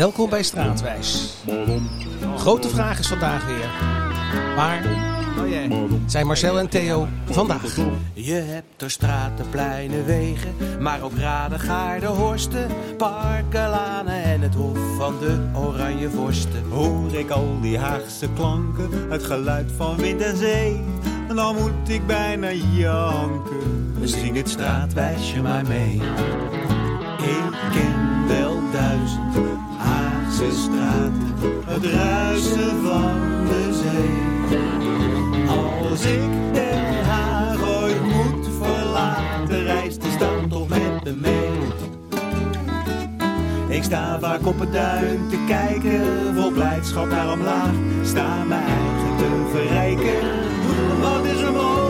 Welkom bij Straatwijs. Grote vraag is vandaag weer. Waar zijn Marcel en Theo vandaag? Je hebt er straten, pleinen, wegen, maar ook raden, gaarden, horsten, parken, lanen en het hof van de oranje vorsten. Hoor ik al die Haagse klanken, het geluid van wind en zee, dan moet ik bijna janken. Zing het straatwijsje maar mee. Ik ken wel duizend Straten, het ruisen van de zee. Als ik Den Haag ooit moet verlaten, reist de stad toch met me mee. Ik sta vaak op het duin te kijken, vol blijdschap naar omlaag. Sta mijn eigen te verrijken, wat is er mooier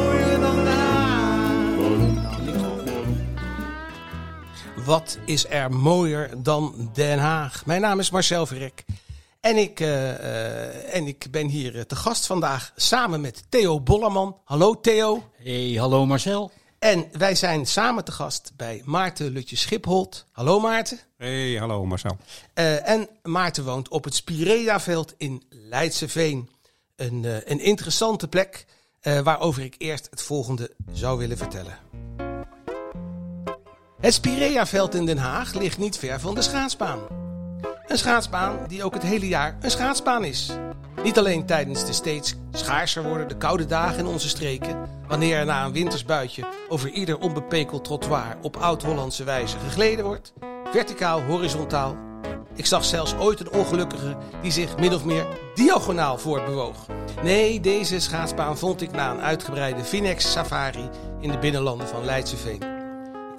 Wat is er mooier dan Den Haag? Mijn naam is Marcel Verrek. En ik, eh, eh, en ik ben hier eh, te gast vandaag samen met Theo Bollerman. Hallo Theo. Hey, hallo Marcel. En wij zijn samen te gast bij Maarten Lutje Schipholt. Hallo Maarten. Hey, hallo Marcel. Eh, en Maarten woont op het Spirea-veld in Leidseveen. Een, eh, een interessante plek eh, waarover ik eerst het volgende zou willen vertellen. Het Spirea-veld in Den Haag ligt niet ver van de schaatsbaan. Een schaatsbaan die ook het hele jaar een schaatsbaan is. Niet alleen tijdens de steeds schaarser wordende koude dagen in onze streken, wanneer er na een wintersbuitje over ieder onbepekeld trottoir op oud-Hollandse wijze gegleden wordt, verticaal, horizontaal. Ik zag zelfs ooit een ongelukkige die zich min of meer diagonaal voortbewoog. Nee, deze schaatsbaan vond ik na een uitgebreide Finex safari in de binnenlanden van Leidseveen.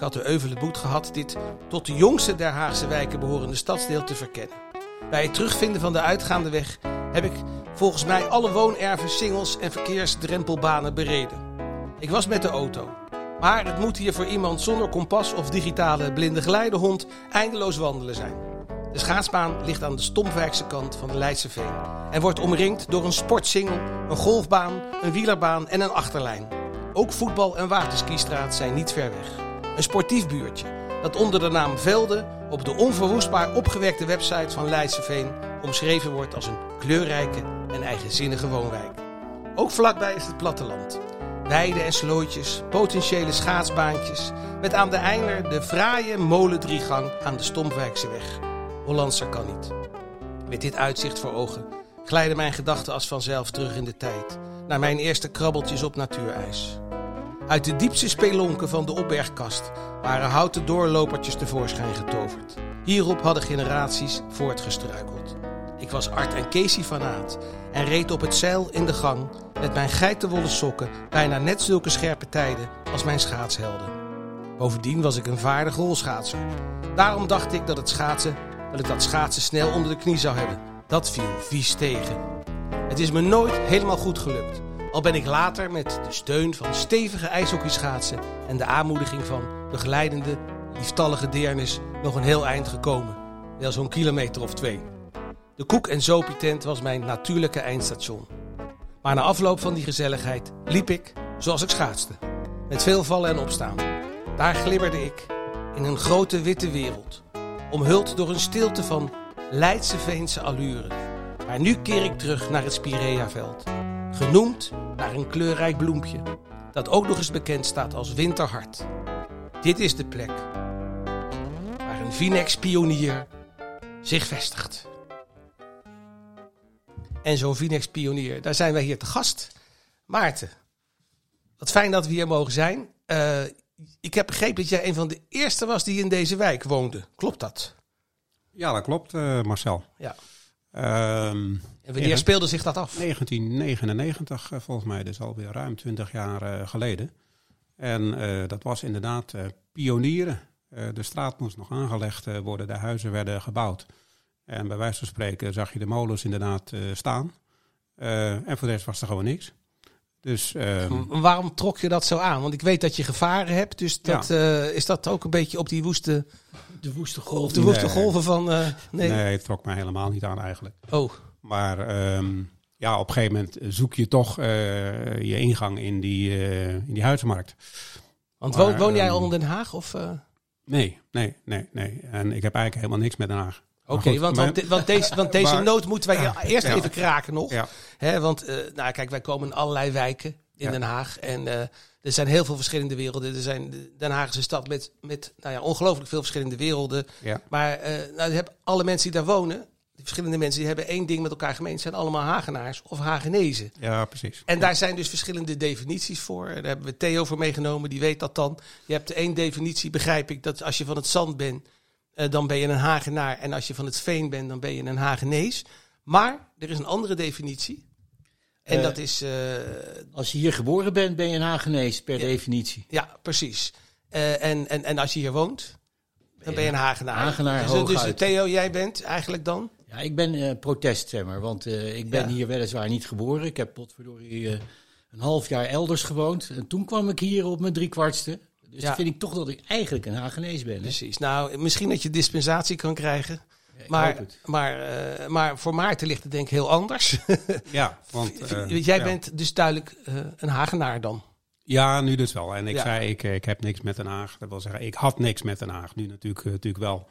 Had de euvele boet gehad dit tot de jongste der Haagse wijken behorende stadsdeel te verkennen. Bij het terugvinden van de uitgaande weg heb ik volgens mij alle woonerven, singels en verkeersdrempelbanen bereden. Ik was met de auto. Maar het moet hier voor iemand zonder kompas of digitale blinde geleidehond eindeloos wandelen zijn. De schaatsbaan ligt aan de Stompwijkse kant van de Leidse Veen en wordt omringd door een sportsingel, een golfbaan, een wielerbaan en een achterlijn. Ook voetbal- en waterskistraat zijn niet ver weg. Een sportief buurtje dat onder de naam Velde op de onverwoestbaar opgewekte website van Leidseveen omschreven wordt als een kleurrijke en eigenzinnige woonwijk. Ook vlakbij is het platteland. Weiden en slootjes, potentiële schaatsbaantjes, met aan de einder de fraaie molendriegang aan de Stompwijkse weg. Hollandser kan niet. Met dit uitzicht voor ogen glijden mijn gedachten als vanzelf terug in de tijd, naar mijn eerste krabbeltjes op natuurijs. Uit de diepste spelonken van de opbergkast waren houten doorlopertjes tevoorschijn getoverd. Hierop hadden generaties voortgestruikeld. Ik was Art en Casey fanaat en reed op het zeil in de gang met mijn geitenwolle sokken bijna net zulke scherpe tijden als mijn schaatshelden. Bovendien was ik een vaardige rolschaatser. Daarom dacht ik dat het schaatsen, dat ik dat schaatsen snel onder de knie zou hebben. Dat viel vies tegen. Het is me nooit helemaal goed gelukt. Al ben ik later met de steun van stevige ijshockeyschaatsen en de aanmoediging van begeleidende, lieftallige deernis nog een heel eind gekomen. Wel zo'n kilometer of twee. De koek- en zopietent was mijn natuurlijke eindstation. Maar na afloop van die gezelligheid liep ik zoals ik schaatste. Met veel vallen en opstaan. Daar glibberde ik in een grote witte wereld. Omhuld door een stilte van Leidse Veense allure. Maar nu keer ik terug naar het Spirea-veld. Genoemd naar een kleurrijk bloempje. Dat ook nog eens bekend staat als winterhart. Dit is de plek waar een Vinex-pionier zich vestigt. En zo'n Vinex-pionier, daar zijn wij hier te gast. Maarten, wat fijn dat we hier mogen zijn. Eh, ik heb begrepen dat jij een van de eerste was die in deze wijk woonde. Klopt dat? Ja, dat klopt, eh, Marcel. Ja. Ehm, En wanneer speelde zich dat af? 1999 eh, volgens mij, dus alweer ruim 20 jaar eh, geleden. En eh, dat was inderdaad pionieren. De straat moest nog aangelegd worden, de huizen werden gebouwd. En bij wijze van spreken zag je de molens inderdaad staan. En voor de rest was er gewoon niks. Dus ehm, Waarom trok je dat zo aan? Want ik weet dat je gevaren hebt, dus dat, eh, is dat ook een beetje op die woeste, De woeste golf. de woeste Nee. golven van... eh, nee. nee. het trok mij helemaal niet aan eigenlijk. Oh, Maar ehm, ja, op een gegeven moment zoek je toch eh, je ingang in die, eh, in die huizenmarkt. want Maar, woon, woon jij ehm, al in Den Haag? Of, eh? Nee, nee, nee, nee. En ik heb eigenlijk helemaal niks met Den Haag. Oké, want, want, de- want deze, want deze Maar- noot moeten wij Ja, eerst ja. even kraken nog. Ja. Hè, want eh, nou, kijk, wij komen in allerlei wijken in. Den Haag. En eh, er zijn heel veel verschillende werelden. Er zijn, Den Haag is een stad met, met nou ja, ongelooflijk veel verschillende werelden. Maar eh, nou, je hebt alle mensen die daar wonen, die verschillende mensen, die hebben één ding met elkaar gemeen. Het zijn allemaal Hagenaars of Hagenezen. ja, precies. En daar zijn dus verschillende definities voor. Daar hebben we Theo voor meegenomen, die weet dat dan. Je hebt één definitie, begrijp ik, dat als je van het zand bent, eh, dan ben je een Hagenaar. En als je van het veen bent, dan ben je een Hagenees. Maar er is een andere definitie. En Eh, dat is, eh, Als je hier geboren bent, ben je een Hagenees per Ja. definitie. ja, precies. En, en, en als je hier woont, dan ben je een Hagenaar. Hagenaar, dus, dus. Theo, jij bent eigenlijk dan? Ja, ik ben protest, zeg maar. Want ik ben Ja. hier weliswaar niet geboren. Ik heb potverdorie een half jaar elders gewoond. En toen kwam ik hier op mijn driekwart,ste Dus Ja. dan vind ik toch dat ik eigenlijk een Hagenees ben. hè. Precies. Nou, misschien dat je dispensatie kan krijgen. Maar, maar, eh, maar voor Maarten ligt het denk ik heel anders. Ja, want... eh, Jij ja. bent dus duidelijk eh, een Hagenaar dan. Ja, nu dus wel. En ik Ja. zei, ik, ik heb niks met Den Haag. Dat wil zeggen, ik had niks met Den Haag. Nu natuurlijk, natuurlijk wel.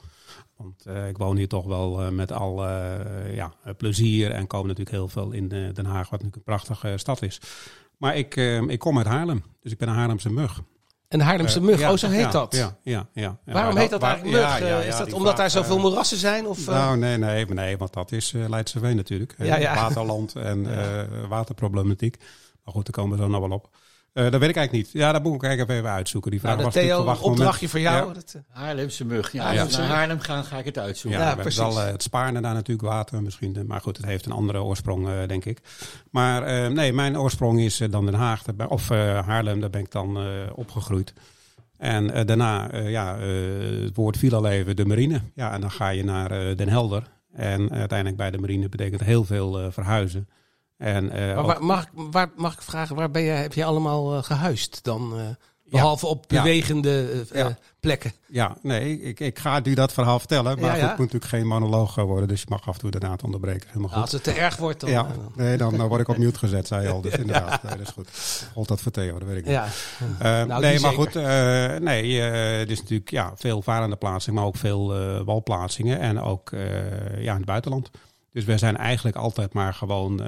Want eh, ik woon hier toch wel eh, met al eh, ja, plezier. En kom natuurlijk heel veel in eh, Den Haag, wat natuurlijk een prachtige stad is. Maar ik, ik kom uit Haarlem. Dus ik ben een Haarlemse mug. Een Haarlemse Eh, mug, ja, oh zo heet ja, dat. Ja, ja, ja. Waarom heet dat waar- eigenlijk mug? Eh, is dat omdat daar zoveel eh, moerassen zijn? Of? Nou, nee, nee, nee, want dat is Leidse Veen natuurlijk. Waterland en waterproblematiek. Maar goed, daar komen we zo nog wel op. Eh, dat weet ik eigenlijk niet. Ja, dat moet ik eigenlijk even uitzoeken. Die vraag nou, was Theo, een opdrachtje voor jou. Ja. Dat, eh, Haarlemse mug. Ja, als we naar. Haarlem gaan, ga ik het uitzoeken. Ja, Ja, we precies. hebben wel eh, het Spaarne daar natuurlijk water misschien. Maar goed, het heeft een andere oorsprong, eh, denk ik. Maar eh, nee, mijn oorsprong is dan Den Haag. Of eh, Haarlem, daar ben ik dan eh, opgegroeid. En daarna, eh, ja, eh, het woord viel al even, de marine. Ja, en dan ga je naar eh, Den Helder. En uiteindelijk bij de marine betekent heel veel eh, verhuizen. En, eh, maar ook- waar, mag, waar, mag ik vragen, waar ben je, heb je allemaal eh, gehuisd dan? eh, behalve op bewegende Ja. plekken. Ja, nee, ik, ik ga nu dat verhaal vertellen. Maar goed, het moet natuurlijk geen monoloog worden. Dus je mag af en toe inderdaad onderbreken. Helemaal goed. Als het te erg wordt, dan... ja, eh, nee, dan, dan word ik op mute gezet, zei je al. Dus inderdaad, nee, dat is goed. Gold dat voor Theo, dat weet ik niet. ja. Nou, nee, maar zeker. goed, nee, het is natuurlijk ja, veel varende plaatsingen, maar ook veel walplaatsingen en ook ja, in het buitenland. Dus wij zijn eigenlijk altijd maar gewoon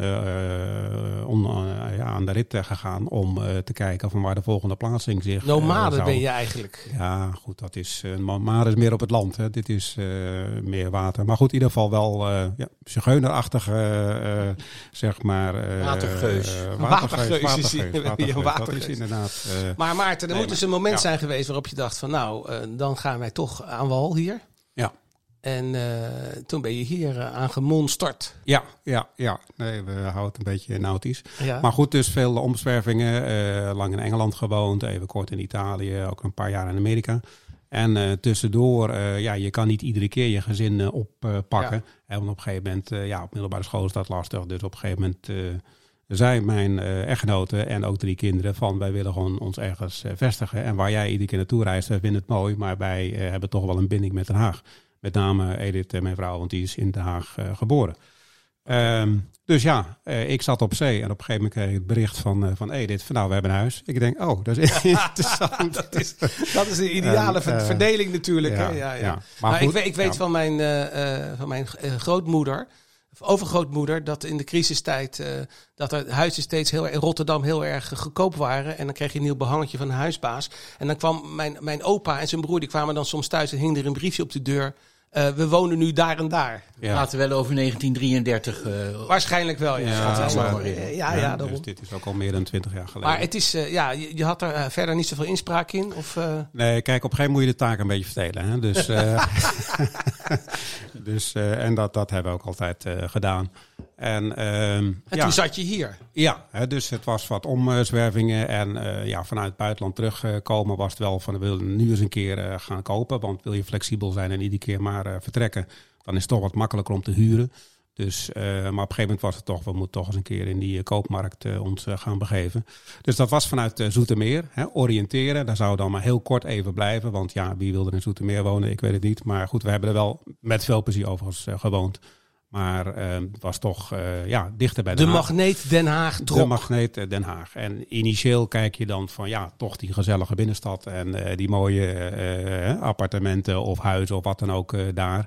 on- eh, ja, aan de rit gegaan om te kijken van waar de volgende plaatsing zich Nomade zou- ben je eigenlijk. Ja, goed, dat is, uh, maar is meer op het land. Hè. Dit is meer water. Maar goed, in ieder geval wel ja, zigeunerachtige, zeg maar... Watergeus. Watergeus is watergeus, watergeus, Dat watergeus. is inderdaad... Maar Maarten, er Nee, moet dus een moment ja. zijn geweest waarop je dacht van nou, dan gaan wij toch aan wal hier. Ja. En eh, toen ben je hier eh, aan gemonsterd. Ja, ja, ja. Nee, we houden het een beetje nautisch. Ja. Maar goed, dus veel omzwervingen. eh, lang in Engeland gewoond, even kort in Italië, ook een paar jaar in Amerika. En tussendoor, ja, je kan niet iedere keer je gezin oppakken. En want op een gegeven moment, ja, op middelbare school is dat lastig. Dus op een gegeven moment zei mijn eh, echtgenote en ook drie kinderen van wij willen gewoon ons ergens vestigen. En waar jij iedere keer naartoe reist, wij vinden het mooi. Maar wij hebben toch wel een binding met Den Haag. Met name Edith, eh, mijn vrouw, want die is in Den Haag eh, geboren. Ehm, dus ja, eh, ik zat op zee en op een gegeven moment kreeg ik het bericht van, van Edith van nou, we hebben een huis. Ik denk, oh, dat is interessant. dat, is, dat is de ideale verdeling natuurlijk. hè? ja, Ja, ja. Maar, ik goed, weet, ik weet ja. van mijn, van mijn grootmoeder, of overgrootmoeder, dat in de crisistijd dat er huizen steeds heel, in Rotterdam heel erg goedkoop waren. En dan kreeg je een nieuw behangetje van de huisbaas. En dan kwam mijn, mijn opa en zijn broer, die kwamen dan soms thuis en hing er een briefje op de deur. Eh, we wonen nu daar en daar. Ja. Laten we wel over 1933. eh, Waarschijnlijk wel, ja. Ja, maar- ja, ja, dus dit is ook al meer dan twintig jaar geleden. Maar het is, eh, ja, je, je had er verder niet zoveel inspraak in? Of, eh, Nee, kijk, op een gegeven moment moet je de taak een beetje verdelen. Hè? Dus, eh, dus, eh, en dat, dat hebben we ook altijd eh, gedaan. En, ehm, en ja, toen zat je hier. ja hè, dus het was wat omzwervingen. En eh, ja, vanuit het buitenland terugkomen was het wel van... we willen nu eens een keer eh, gaan kopen. Want wil je flexibel zijn en iedere keer maar eh, vertrekken... dan is het toch wat makkelijker om te huren. Dus, maar op een gegeven moment was het toch... we moeten toch eens een keer in die koopmarkt ons gaan begeven. Dus dat was vanuit Zoetermeer. Hè, oriënteren, daar zou dan maar heel kort even blijven. Want ja, wie wil er in Zoetermeer wonen? Ik weet het niet. Maar goed, we hebben er wel met veel plezier overigens gewoond. Maar eh, het was toch eh, ja, dichter bij De Haag. magneet Den Haag De trok. magneet eh, Den Haag. En initieel kijk je dan van ja, toch die gezellige binnenstad en eh, die mooie appartementen of huizen of wat dan ook daar.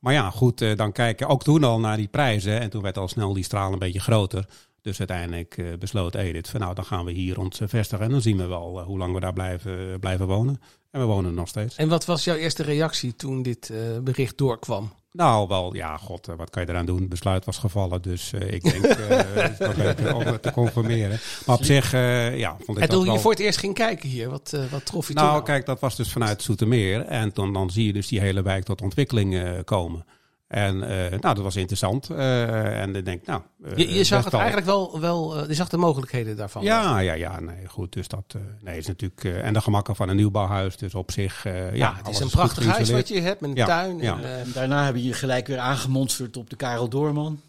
Maar ja, goed, dan kijken ook toen al naar die prijzen. En toen werd al snel die straal een beetje groter. Dus uiteindelijk besloot Edith van nou, dan gaan we hier ons vestigen. En dan zien we wel hoe lang we daar blijven, blijven wonen. En we wonen nog steeds. En wat was jouw eerste reactie toen dit eh, bericht doorkwam? Nou, wel, ja, god, eh, wat kan je eraan doen? Het besluit was gevallen, dus eh, ik denk nog beter om het te conformeren. Maar op zich, ja, vond ik En toen wel... je voor het eerst ging kijken hier, wat, wat trof je toen? Nou, al? kijk, dat was dus vanuit Zoetermeer. En dan, dan zie je dus die hele wijk tot ontwikkeling komen. En eh, nou, dat was interessant. Eh, en ik denk, nou... eh, je, je zag het eigenlijk wel, wel je zag de mogelijkheden daarvan. Ja, ja, ja, nee, goed. Dus dat nee, is natuurlijk. en de gemakken van een nieuwbouwhuis, dus op zich. eh, ja, Ja, het is een prachtig huis wat je hebt met een Ja, tuin. ja. En, En daarna hebben je gelijk weer aangemonsterd op de Karel Doorman.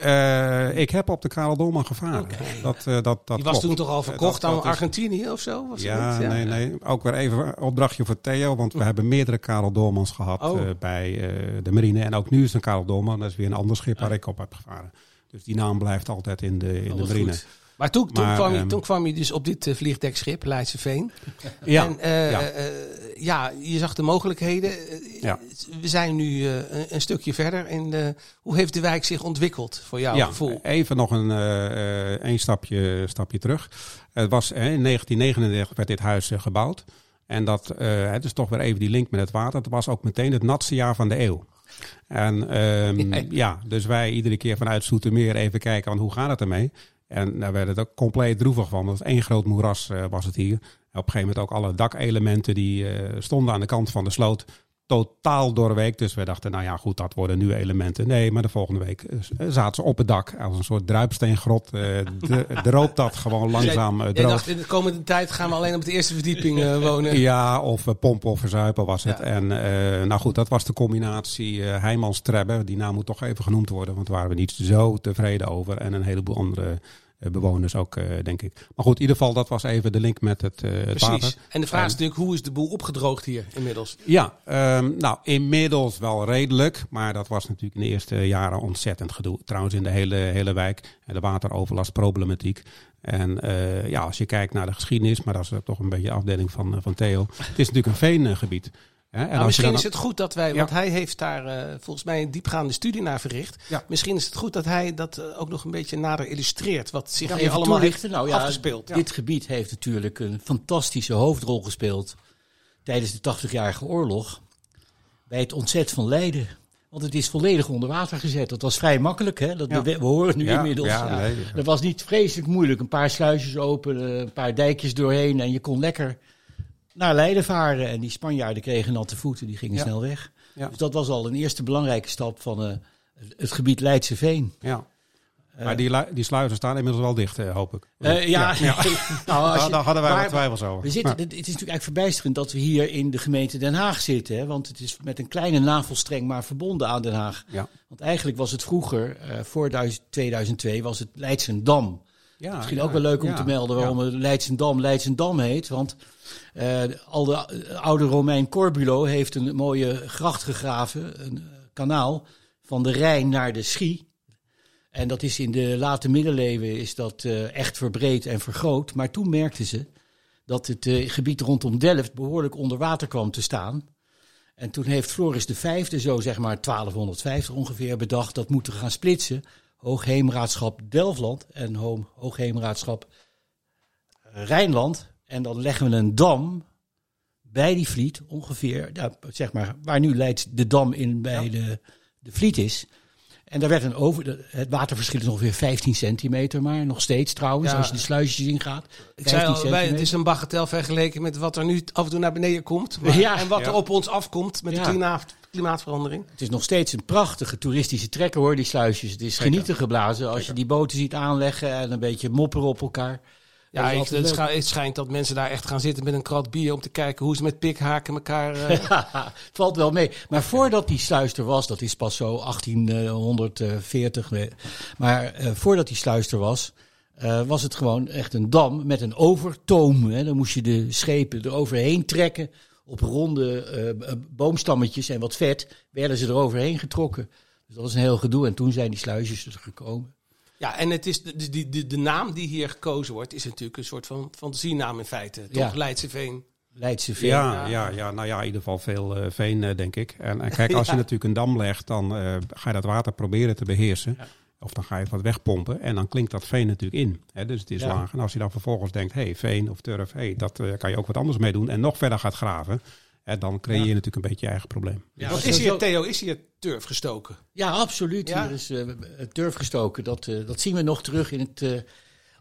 Eh, ik heb op de Karel Dolman gevaren. Dat, eh, dat, dat die was klopt. toen toch al verkocht dat- aan is- Argentinië of zo? Was het Ja, nee, nee. Ook weer even een opdrachtje voor Theo. Want we hebben meerdere Karel Dolmans gehad Oh. eh, bij eh, de marine. En ook nu is een Karel Dolman. Dat is weer een ander schip waar ik op heb gevaren. Dus die naam blijft altijd in de, in de marine. goed. Maar toen, toen, Maar, kwam je, ehm, toen kwam je dus op dit eh, vliegdekschip, Leidse Veen. Ja, En eh, ja. eh, ja, je zag de mogelijkheden. Ja. We zijn nu een, een stukje verder. En hoe heeft de wijk zich ontwikkeld voor jouw ja, gevoel? even nog een, een stapje, stapje terug. Het was in 1939 werd dit huis gebouwd. En dat, het is toch weer even die link met het water. Het was ook meteen het natste jaar van de eeuw. En ehm, Ja. ja, dus wij iedere keer vanuit Soetermeer even kijken, van hoe gaat het ermee? En daar werd het ook compleet droevig van. Want één groot moeras eh, was het hier. Op een gegeven moment ook alle dakelementen die eh, stonden aan de kant van de sloot totaal doorweekt. Dus we dachten, nou ja, goed, dat worden nu elementen. Nee, maar de volgende week eh, zaten ze op het dak als een soort druipsteengrot. eh de, droopt dat gewoon langzaam eh, Je droog. dacht, in de komende tijd gaan we alleen op de eerste verdieping eh, wonen. Ja, of eh, pompen of verzuipen was het. Ja. En eh, nou goed, dat was de combinatie eh Heijmans Trebbe. Die naam moet toch even genoemd worden, want daar waren we niet zo tevreden over. En een heleboel andere eh, bewoners ook, eh, denk ik. Maar goed, in ieder geval, dat was even de link met het, eh, het Precies. water. En de vraag is natuurlijk, hoe is de boel opgedroogd hier inmiddels? Ja, ehm, nou inmiddels wel redelijk. Maar dat was natuurlijk in de eerste jaren ontzettend gedoe. Trouwens in de hele, hele wijk. De wateroverlastproblematiek. En eh, ja, als je kijkt naar de geschiedenis, maar dat is toch een beetje afdeling van, eh, van Theo. Het is natuurlijk een veengebied. Nou, je misschien dan- is het goed dat wij, Ja. want hij heeft daar eh, volgens mij een diepgaande studie naar verricht. Ja. Misschien is het goed dat hij dat eh, ook nog een beetje nader illustreert. Wat zich hier Even allemaal heeft. Nou ja, afgespeeld. Dit gebied heeft natuurlijk een fantastische hoofdrol gespeeld tijdens de 80-jarige oorlog. Bij het ontzet van Leiden. Want het is volledig onder water gezet. Dat was vrij makkelijk. Hè? Dat Ja. we, we horen nu Ja, inmiddels. ja, Ja. Dat was niet vreselijk moeilijk. Een paar sluisjes open, een paar dijkjes doorheen. En je kon lekker naar Leiden varen. En die Spanjaarden kregen natte voeten. Die gingen Ja. snel weg. Ja. Dus dat was al een eerste belangrijke stap van eh, het gebied Leidse Veen. Ja. Maar die, die sluizen staan inmiddels wel dicht, eh, hoop ik. Eh, ja, nou, Daar, je- daar hadden wij wat twijfels over. We zitten, het is natuurlijk eigenlijk verbijsterend dat we hier in de gemeente Den Haag zitten. Hè? Want het is met een kleine navelstreng maar verbonden aan Den Haag. ja. Want eigenlijk was het vroeger, eh, voor 1000 2002, was het Leidsendam. Ja, Misschien ja, ook wel leuk om ja, te melden waarom het Leidsendam Leidsendam heet. Want eh, al de oude Romein Corbulo heeft een mooie gracht gegraven, een eh, kanaal, van de Rijn naar de Schie. En dat is in de late middeleeuwen is dat eh, echt verbreed en vergroot. Maar toen merkten ze dat het gebied rondom Delft behoorlijk onder water kwam te staan. En toen heeft Floris V, zo zeg maar 1250 ongeveer, bedacht dat moeten we gaan splitsen. Hoogheemraadschap Delftland en Ho- Hoogheemraadschap Rijnland. En dan leggen we een dam bij die vliet, ongeveer, zeg maar, waar nu Leids de dam in bij de, de vliet is. En daar werd een over, het waterverschil is ongeveer 15 centimeter, maar nog steeds trouwens, Ja. als je de sluisjes ingaat. Ik zei al, 15 wij, het is een bagatel vergeleken met wat er nu af en toe naar beneden komt. Maar, Ja. en wat er op ons afkomt met de klimaat, klimaatverandering. Het is nog steeds een prachtige toeristische trekker hoor, die sluisjes. Het is genieten geblazen als je die boten ziet aanleggen en een beetje mopperen op elkaar. Ja, ik, het, leuk. scha- het schijnt dat mensen daar echt gaan zitten met een krat bier om te kijken hoe ze met pikhaken elkaar... eh, Het valt wel mee. Maar voordat die sluis er was, dat is pas zo 1840. eh, Maar eh, voordat die sluis er was, eh, was het gewoon echt een dam met een overtoom. Hè. Dan moest je de schepen eroverheen trekken. Op ronde eh, eh, boomstammetjes en wat vet werden ze eroverheen getrokken. Dus dat was een heel gedoe. En toen zijn die sluisjes er gekomen. Ja, en het is de, de, de, de naam die hier gekozen wordt, is natuurlijk een soort van fantasienaam in feite. Toch? Ja. Leidse Veen. Leidse Veen. Ja, ja, ja, nou ja, in ieder geval veel eh, veen, eh, denk ik. En, en kijk, als je natuurlijk een dam legt, dan eh, ga je dat water proberen te beheersen. Of dan ga je het wat wegpompen en dan klinkt dat veen natuurlijk in. Hè, dus het is Ja. laag. En als je dan vervolgens denkt, hé, hey, veen of turf, hey, dat eh, kan je ook wat anders mee doen. En nog verder gaat graven, hè, dan creëer je Ja. natuurlijk een beetje je eigen probleem. Ja, is hier, Theo, is hier turf gestoken? Ja, absoluut. Ja? Hier is eh, het turf gestoken. Dat, eh, dat zien we nog terug in het. eh,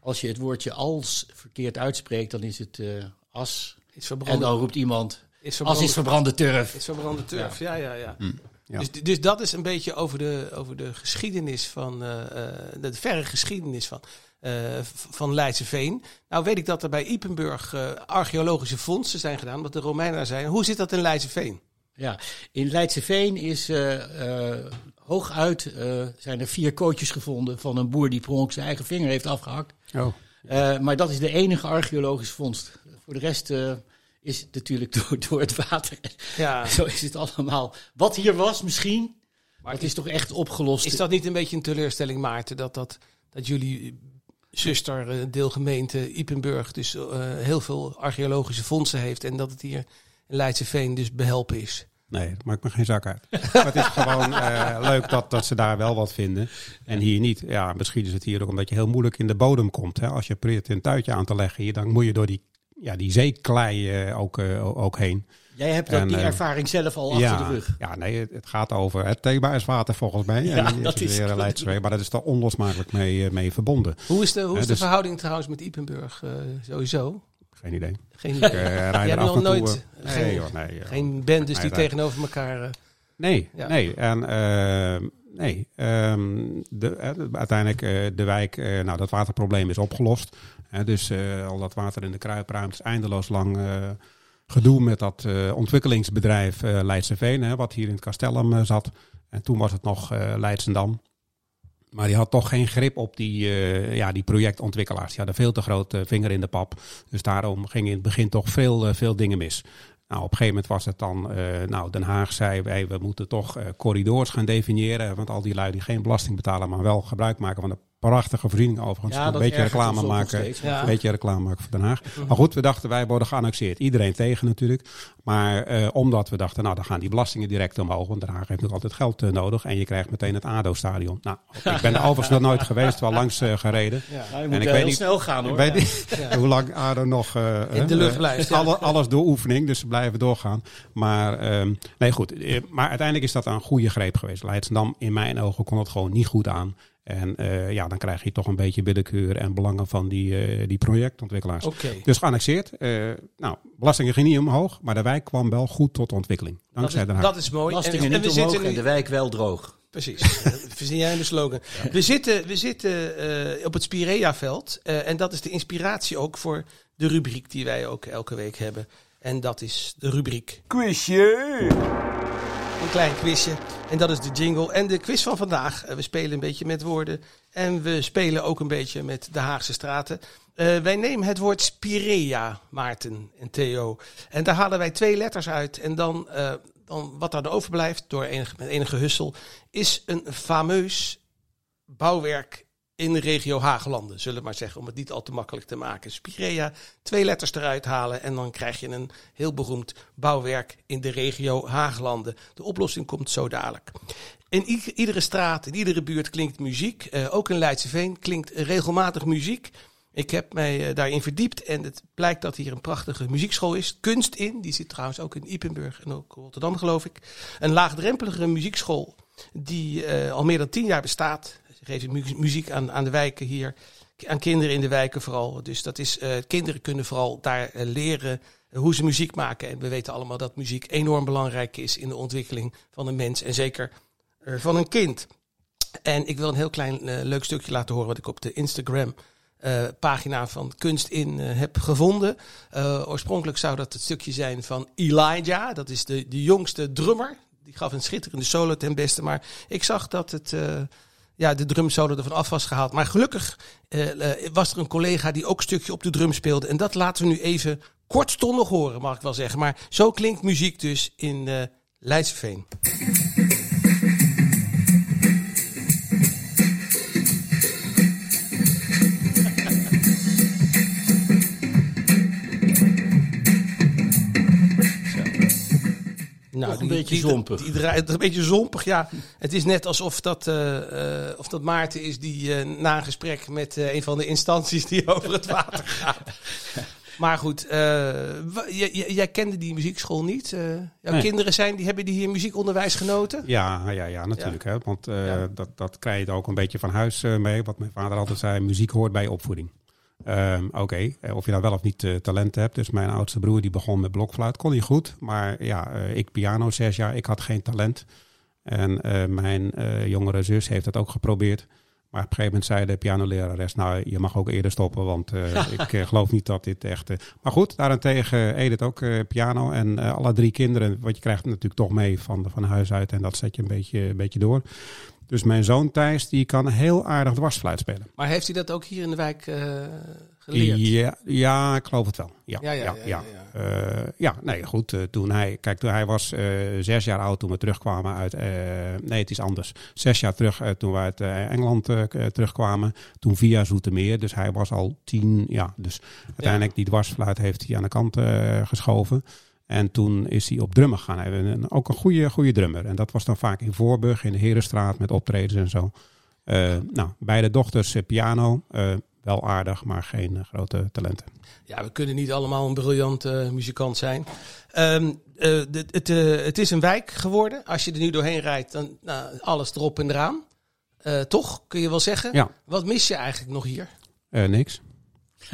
als je het woordje als verkeerd uitspreekt, dan is het eh, as. Is En dan roept iemand. is As is verbrande turf. is verbrande turf, ja, ja, ja. Ja. Dus, dus dat is een beetje over de, over de geschiedenis van, eh, eh, de verre geschiedenis van, v- van Leidse Veen. Nou weet ik dat er bij Ipenburg archeologische vondsten zijn gedaan, wat de Romeinen zijn. Hoe zit dat in Leidse Veen? Ja, in Leidse Veen is hooguit zijn er vier kootjes gevonden van een boer die per ongeluk zijn eigen vinger heeft afgehakt. Oh, maar dat is de enige archeologische vondst. Voor de rest is het natuurlijk door, door het water. Ja. Zo is het allemaal. Wat hier was misschien, Maar dat is toch echt opgelost. Is dat niet een beetje een teleurstelling, Maarten, dat, dat, dat jullie zuster, eh, deelgemeente Ipenburg, dus eh, heel veel archeologische fondsen heeft en dat het hier in Leidse Veen dus behelpen is? nee, dat maakt me geen zak uit. maar het is gewoon eh, leuk dat, dat ze daar wel wat vinden en hier niet. Ja, misschien is het hier ook omdat je heel moeilijk in de bodem komt. Hè. Als je probeert een tuitje aan te leggen hier, dan moet je door die, ja, die zeeklei eh, ook, eh, ook heen. Jij hebt En, die eh, ervaring zelf al achter de rug. Ja, nee, het, het gaat over het thema is water volgens mij. Ja, en dat is weer Leidsweg, maar dat is er onlosmakelijk mee, mee verbonden. Hoe is de, hoe is de dus- verhouding trouwens met Ipenburg sowieso? Geen idee. Geen, Ik Jij er hebt af nog nooit eh, geen- nee, joh, nee, joh. geen band dus die Nee, tegenover elkaar... Nee, Ja. nee. En eh, nee, ehm, de, eh, uiteindelijk eh, de wijk, eh, nou dat waterprobleem is opgelost. Dus al dat water in de kruipruimte is eindeloos lang gedoe met dat ontwikkelingsbedrijf eh Leidse Veen, hè, wat hier in het Castellum zat. En toen was het nog Leidsendam. Maar die had toch geen grip op die, ja, die projectontwikkelaars. Die hadden veel te grote vinger in de pap. Dus daarom gingen in het begin toch veel, veel dingen mis. Nou, op een gegeven moment was het dan, eh, nou, Den Haag zei wij, we moeten toch eh, corridors gaan definiëren. Want al die lui die geen belasting betalen, maar wel gebruik maken van de prachtige voorzieningen overigens. Ja, een beetje reclame maken. steeds. Ja. Een beetje reclame maken voor Den Haag. Maar goed, we dachten wij worden geannexeerd. Iedereen tegen natuurlijk. Maar eh, omdat we dachten, nou dan gaan die belastingen direct omhoog. Want Den Haag heeft nog altijd geld eh, nodig. En je krijgt meteen het ADO-stadion. Nou, ik ben er overigens nog nooit geweest, wel langs eh, gereden. ja. Nou, je En ik weet niet- snel gaan hoor. Ik weet niet hoe lang ADO nog In de lucht blijft, alles door oefening, dus ze blijven doorgaan. Maar ehm, nee, goed. Maar uiteindelijk is dat een goede greep geweest. Leidsendam, in mijn ogen, kon het gewoon niet goed aan. En eh, ja, dan krijg je toch een beetje willekeur en belangen van die, eh, die projectontwikkelaars. Dus geannexeerd. Eh, nou, belastingen gingen niet omhoog, maar de wijk kwam wel goed tot ontwikkeling. Dankzij Den Haag. Dat is mooi. Belastingen en, en niet we omhoog zitten en nu, de wijk wel droog. Precies. Verzin jij de slogan. We zitten, we zitten eh, op het Spirea-veld. eh, en dat is de inspiratie ook voor de rubriek die wij ook elke week hebben. En dat is de rubriek Quizje! Een klein quizje. En dat is de jingle. En de quiz van vandaag. eh, we spelen een beetje met woorden. En we spelen ook een beetje met de Haagse straten. Eh, wij nemen het woord Spirea, Maarten en Theo. En daar halen wij twee letters uit. En dan, eh, dan wat daar overblijft, door enig, met enige hussel, is een fameus bouwwerk in de regio Haaglanden, zullen we maar zeggen, om het niet al te makkelijk te maken. Spirea, twee letters eruit halen en dan krijg je een heel beroemd bouwwerk in de regio Haaglanden. De oplossing komt zo dadelijk. In iedere straat, in iedere buurt klinkt muziek. Eh, ook in Leidseveen klinkt regelmatig muziek. Ik heb mij eh, daarin verdiept en het blijkt dat hier een prachtige muziekschool is. Kunst in, die zit trouwens ook in Ipenburg en ook Rotterdam geloof ik. Een laagdrempelige muziekschool die eh, al meer dan tien jaar bestaat. Ze geven mu- muziek aan, aan de wijken hier, aan kinderen in de wijken vooral. Dus dat is, eh, kinderen kunnen vooral daar eh, leren hoe ze muziek maken. En we weten allemaal dat muziek enorm belangrijk is in de ontwikkeling van een mens en zeker van een kind. En ik wil een heel klein leuk stukje laten horen wat ik op de Instagram eh, pagina van Kunst in heb gevonden. Oorspronkelijk zou dat het stukje zijn van Elijah. Dat is de, de jongste drummer. Die gaf een schitterende solo ten beste. Maar ik zag dat het, eh, ja, de drumsolo ervan af was gehaald. Maar gelukkig eh, eh, was er een collega die ook een stukje op de drum speelde. En dat laten we nu even kortstondig horen, mag ik wel zeggen. Maar zo klinkt muziek dus in eh Leidseveen. Nou, Toch een beetje die, zompig. Die, draait een beetje zompig, ja. Het is net alsof dat, eh, eh, of dat Maarten is die eh, na een gesprek met een van de instanties die over het water gaat. Maar goed, jij kende die muziekschool niet. Jouw Nee. kinderen zijn, die hebben die hier muziekonderwijs genoten. Ja, ja, ja natuurlijk. Hè? Want Ja. dat, dat krijg je ook een beetje van huis mee. Wat mijn vader altijd zei, muziek hoort bij opvoeding. Ehm, Oké, eh, of je nou wel of niet eh, talent hebt. Dus mijn oudste broer die begon met blokfluit, kon hij goed. Maar ja, eh, ik piano zes jaar, ik had geen talent. En mijn jongere zus heeft het ook geprobeerd. Maar op een gegeven moment zei de pianolerares, nou je mag ook eerder stoppen, want ik geloof niet dat dit echt... Maar goed, daarentegen Edith ook piano en alle drie kinderen, want je krijgt natuurlijk toch mee van, van huis uit en dat zet je een beetje, een beetje door. Dus mijn zoon Thijs, die kan heel aardig dwarsfluit spelen. Maar heeft hij dat ook hier in de wijk eh, geleerd? Ja, ja, ik geloof het wel. Ja, Ja, ja, ja, ja, Eh, ja, nee, goed. eh, toen hij, kijk, toen hij was zes jaar oud, toen we terugkwamen uit. nee, het is anders. Zes jaar terug, toen we uit Engeland terugkwamen. Toen via Zoetermeer. Dus hij was al tien. Ja, dus uiteindelijk die dwarsfluit heeft hij aan de kant geschoven. En toen is hij op drummen heeft een- ook een goede, goede drummer. En dat was dan vaak in Voorburg, in de Herenstraat, met optredens en zo. Eh, nou, beide dochters eh, piano. eh, wel aardig, maar geen grote talenten. Ja, we kunnen niet allemaal een briljante muzikant zijn. Ehm, eh, het, het is een wijk geworden. Als je er nu doorheen rijdt, dan nou, alles erop en eraan. Toch, kun je wel zeggen. Ja. Wat mis je eigenlijk nog hier? Niks.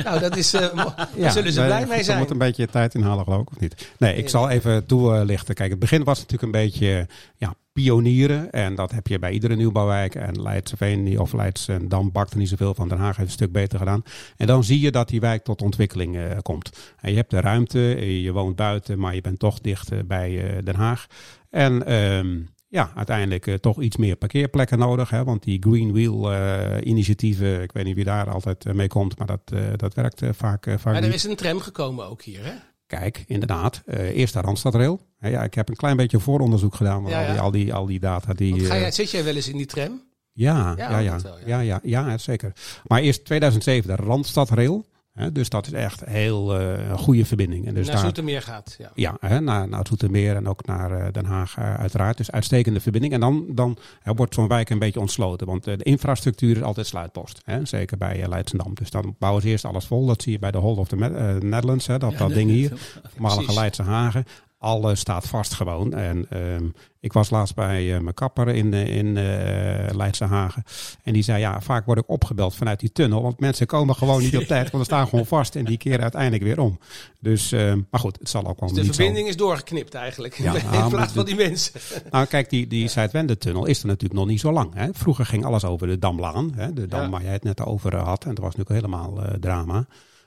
Nou, dat is, eh, daar zullen ze blij mee Er zijn. moet een beetje tijd inhalen, geloof ik, of niet? Nee, ik zal even toelichten. Kijk, het begin was natuurlijk een beetje ja, pionieren. En dat heb je bij iedere nieuwbouwwijk. En Leidseveen of Leidsendam bakt er niet zoveel van. Den Haag heeft een stuk beter gedaan. En dan zie je dat die wijk tot ontwikkeling eh, komt. En je hebt de ruimte, eh, je woont buiten, maar je bent toch dicht bij Den Haag. En ehm, ja, uiteindelijk eh, toch iets meer parkeerplekken nodig. Hè, want die Green Wheel eh, initiatieven, ik weet niet wie daar altijd eh, mee komt, maar dat, dat werkt vaak, vaak Maar er is een tram gekomen ook hier, hè? Kijk, inderdaad. eerst de Randstadrail. Ja, ik heb een klein beetje vooronderzoek gedaan met Ja, al, die, al, die, al die data. Die, ga jij, zit jij wel eens in die tram? ja, Ja, wel, ja. ja. ja, ja, zeker. Maar eerst 2007 de Randstadrail. Hè, dus dat is echt heel eh, een goede verbinding. En dus Naar daar, Zoetermeer gaat. Ja. ja, hè, naar, naar Zoetermeer en ook naar eh, Den Haag eh, uiteraard. Dus uitstekende verbinding. En dan, dan wordt zo'n wijk een beetje ontsloten. Want de infrastructuur is altijd sluitpost. Hè, zeker bij Leidsendam. Dus dan bouwen ze eerst alles vol. Dat zie je bij de Hall of the Netherlands. Hè, dat, dat ding hier. Voormalige. Leidse Hagen. Alles staat vast gewoon. En ehm, ik was laatst bij eh, mijn kapper in, eh, in eh, Leidse Hagen. En die zei, ja, vaak word ik opgebeld vanuit die tunnel. Want mensen komen gewoon niet op tijd. Want ze staan gewoon vast en die keren uiteindelijk weer om. Dus, ehm, maar goed, het zal ook wel Dus de zo... verbinding is doorgeknipt eigenlijk. Ja, in maar plaats van die mensen. Nou, kijk, die, die Zuidwendetunnel is er natuurlijk nog niet zo lang. Hè. Vroeger ging alles over de Damlaan. Hè, de dam Ja. waar jij het net over had. En dat was natuurlijk helemaal eh, drama.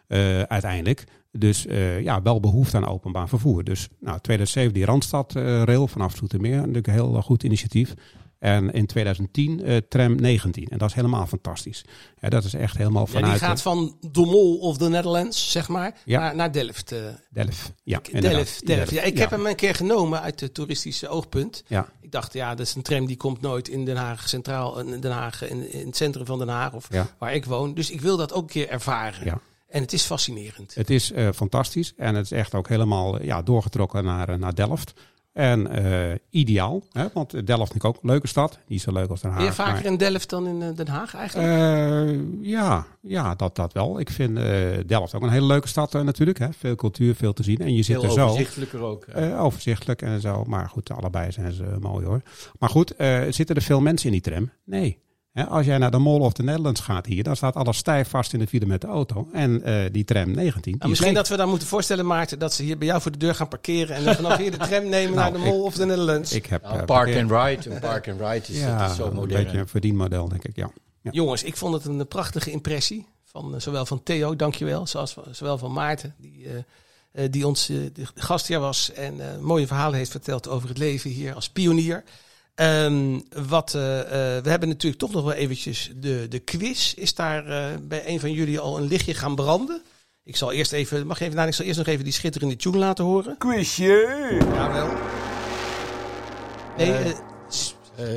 Eh, uiteindelijk. Dus eh, ja, wel behoefte aan openbaar vervoer. Dus nou, 2007 die Randstad-rail vanaf Zoetermeer. Natuurlijk een heel eh, goed initiatief. En in 2010 eh, tram 19. En dat is helemaal fantastisch. Hè, dat is echt helemaal Ja, die vanuit gaat van de Mol of the Netherlands, zeg maar, Ja. naar, naar Delft. Delft. Ja, inderdaad. Delft, Delft. Ja, ik heb hem een keer genomen uit het toeristische oogpunt. Ja, Ik dacht, ja, dat is een tram die komt nooit in Den Haag Centraal, in Den Haag, in, in het centrum van Den Haag of Ja. waar ik woon. Dus ik wil dat ook een keer ervaren. ja. En het is fascinerend. Het is eh, fantastisch en het is echt ook helemaal eh, ja, doorgetrokken naar, eh, naar Delft. En eh, ideaal, hè? want Delft is natuurlijk ook een leuke stad. Niet zo leuk als Den Haag. Ben je vaker maar- in Delft dan in Den Haag eigenlijk? Eh, ja, ja dat, dat wel. Ik vind eh, Delft ook een hele leuke stad natuurlijk. Hè? Veel cultuur, veel te zien. En je zit Heel er zo. overzichtelijker ook. eh, overzichtelijk en zo. Maar goed, allebei zijn ze mooi hoor. Maar goed, eh, zitten er veel mensen in die tram? Nee. Als jij naar de Mall of the Netherlands gaat hier, dan staat alles stijf vast in de file met de auto. En eh, die tram 19. die Nou, is misschien dat we dan moeten voorstellen, Maarten, dat ze hier bij jou voor de deur gaan parkeren en dan vanaf hier de tram nemen naar de Nou, Mol of the Netherlands. Ik heb Nou, eh, park and ride. Een park and ride is, ja, dat is zo een modern. beetje een verdienmodel, denk ik. Ja. Ja. Jongens, ik vond het een prachtige impressie. Van, eh, zowel van Theo, dankjewel, zoals van- zowel van Maarten, die, die ons de gastheer was en eh, mooie verhalen heeft verteld over het leven hier als pionier. Ehm, wat, eh, eh, we hebben natuurlijk toch nog wel eventjes de, de quiz. Is daar eh, bij een van jullie al een lichtje gaan branden? Ik zal eerst even, mag even, nou, ik zal eerst nog even die schitterende tune laten horen. Quizje! Jawel. Nee,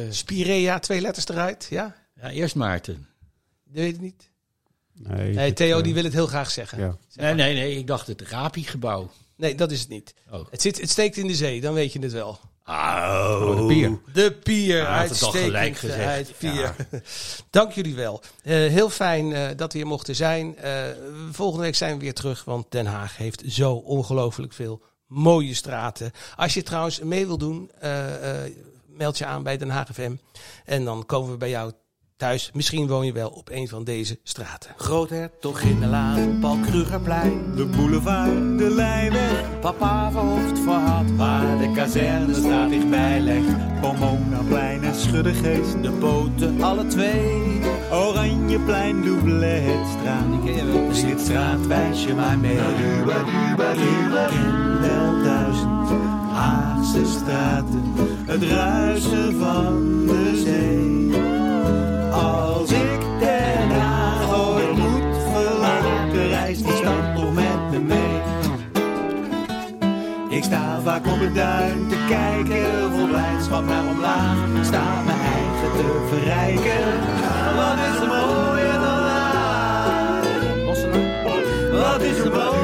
Spirea, twee letters eruit, ja? ja, eerst Maarten. Dat weet ik niet. Nee, Nee, Theo die wil het heel graag zeggen. Ja. Nee, nee, nee. Ik dacht het Rapi-gebouw. Nee, dat is het niet. Oh. Het, zit, het steekt in de zee, dan weet je het wel. Oh, de pier. De pier, Ja, hij heeft het al uitstekend. gelijk gezegd. uit pier. Dank jullie wel. Eh, heel fijn eh, dat we hier mochten zijn. Eh, volgende week zijn we weer terug, want Den Haag heeft zo ongelooflijk veel mooie straten. Als je trouwens mee wil doen, eh, eh, meld je aan bij Den Haag FM. En dan komen we bij jou thuis. Misschien woon je wel op een van deze straten. Groothertoginnenlaan, Paul Krugerplein. De boulevard, de Leijweg, Papa verhoofd verhad, waar de kazernestraat dichtbij legt. Pomonaplein en Schuddegeest, de boten alle twee. Oranjeplein, Doublehetstraat. Zing het straatwijsje maar mee. In wel duizend Haagse straten, het ruisen van de zee. Duin te kijken, vol blijdschap naar omlaag. Sta mijn eigen te verrijken. Wat is er mooier dan Haag? Wat is er mooier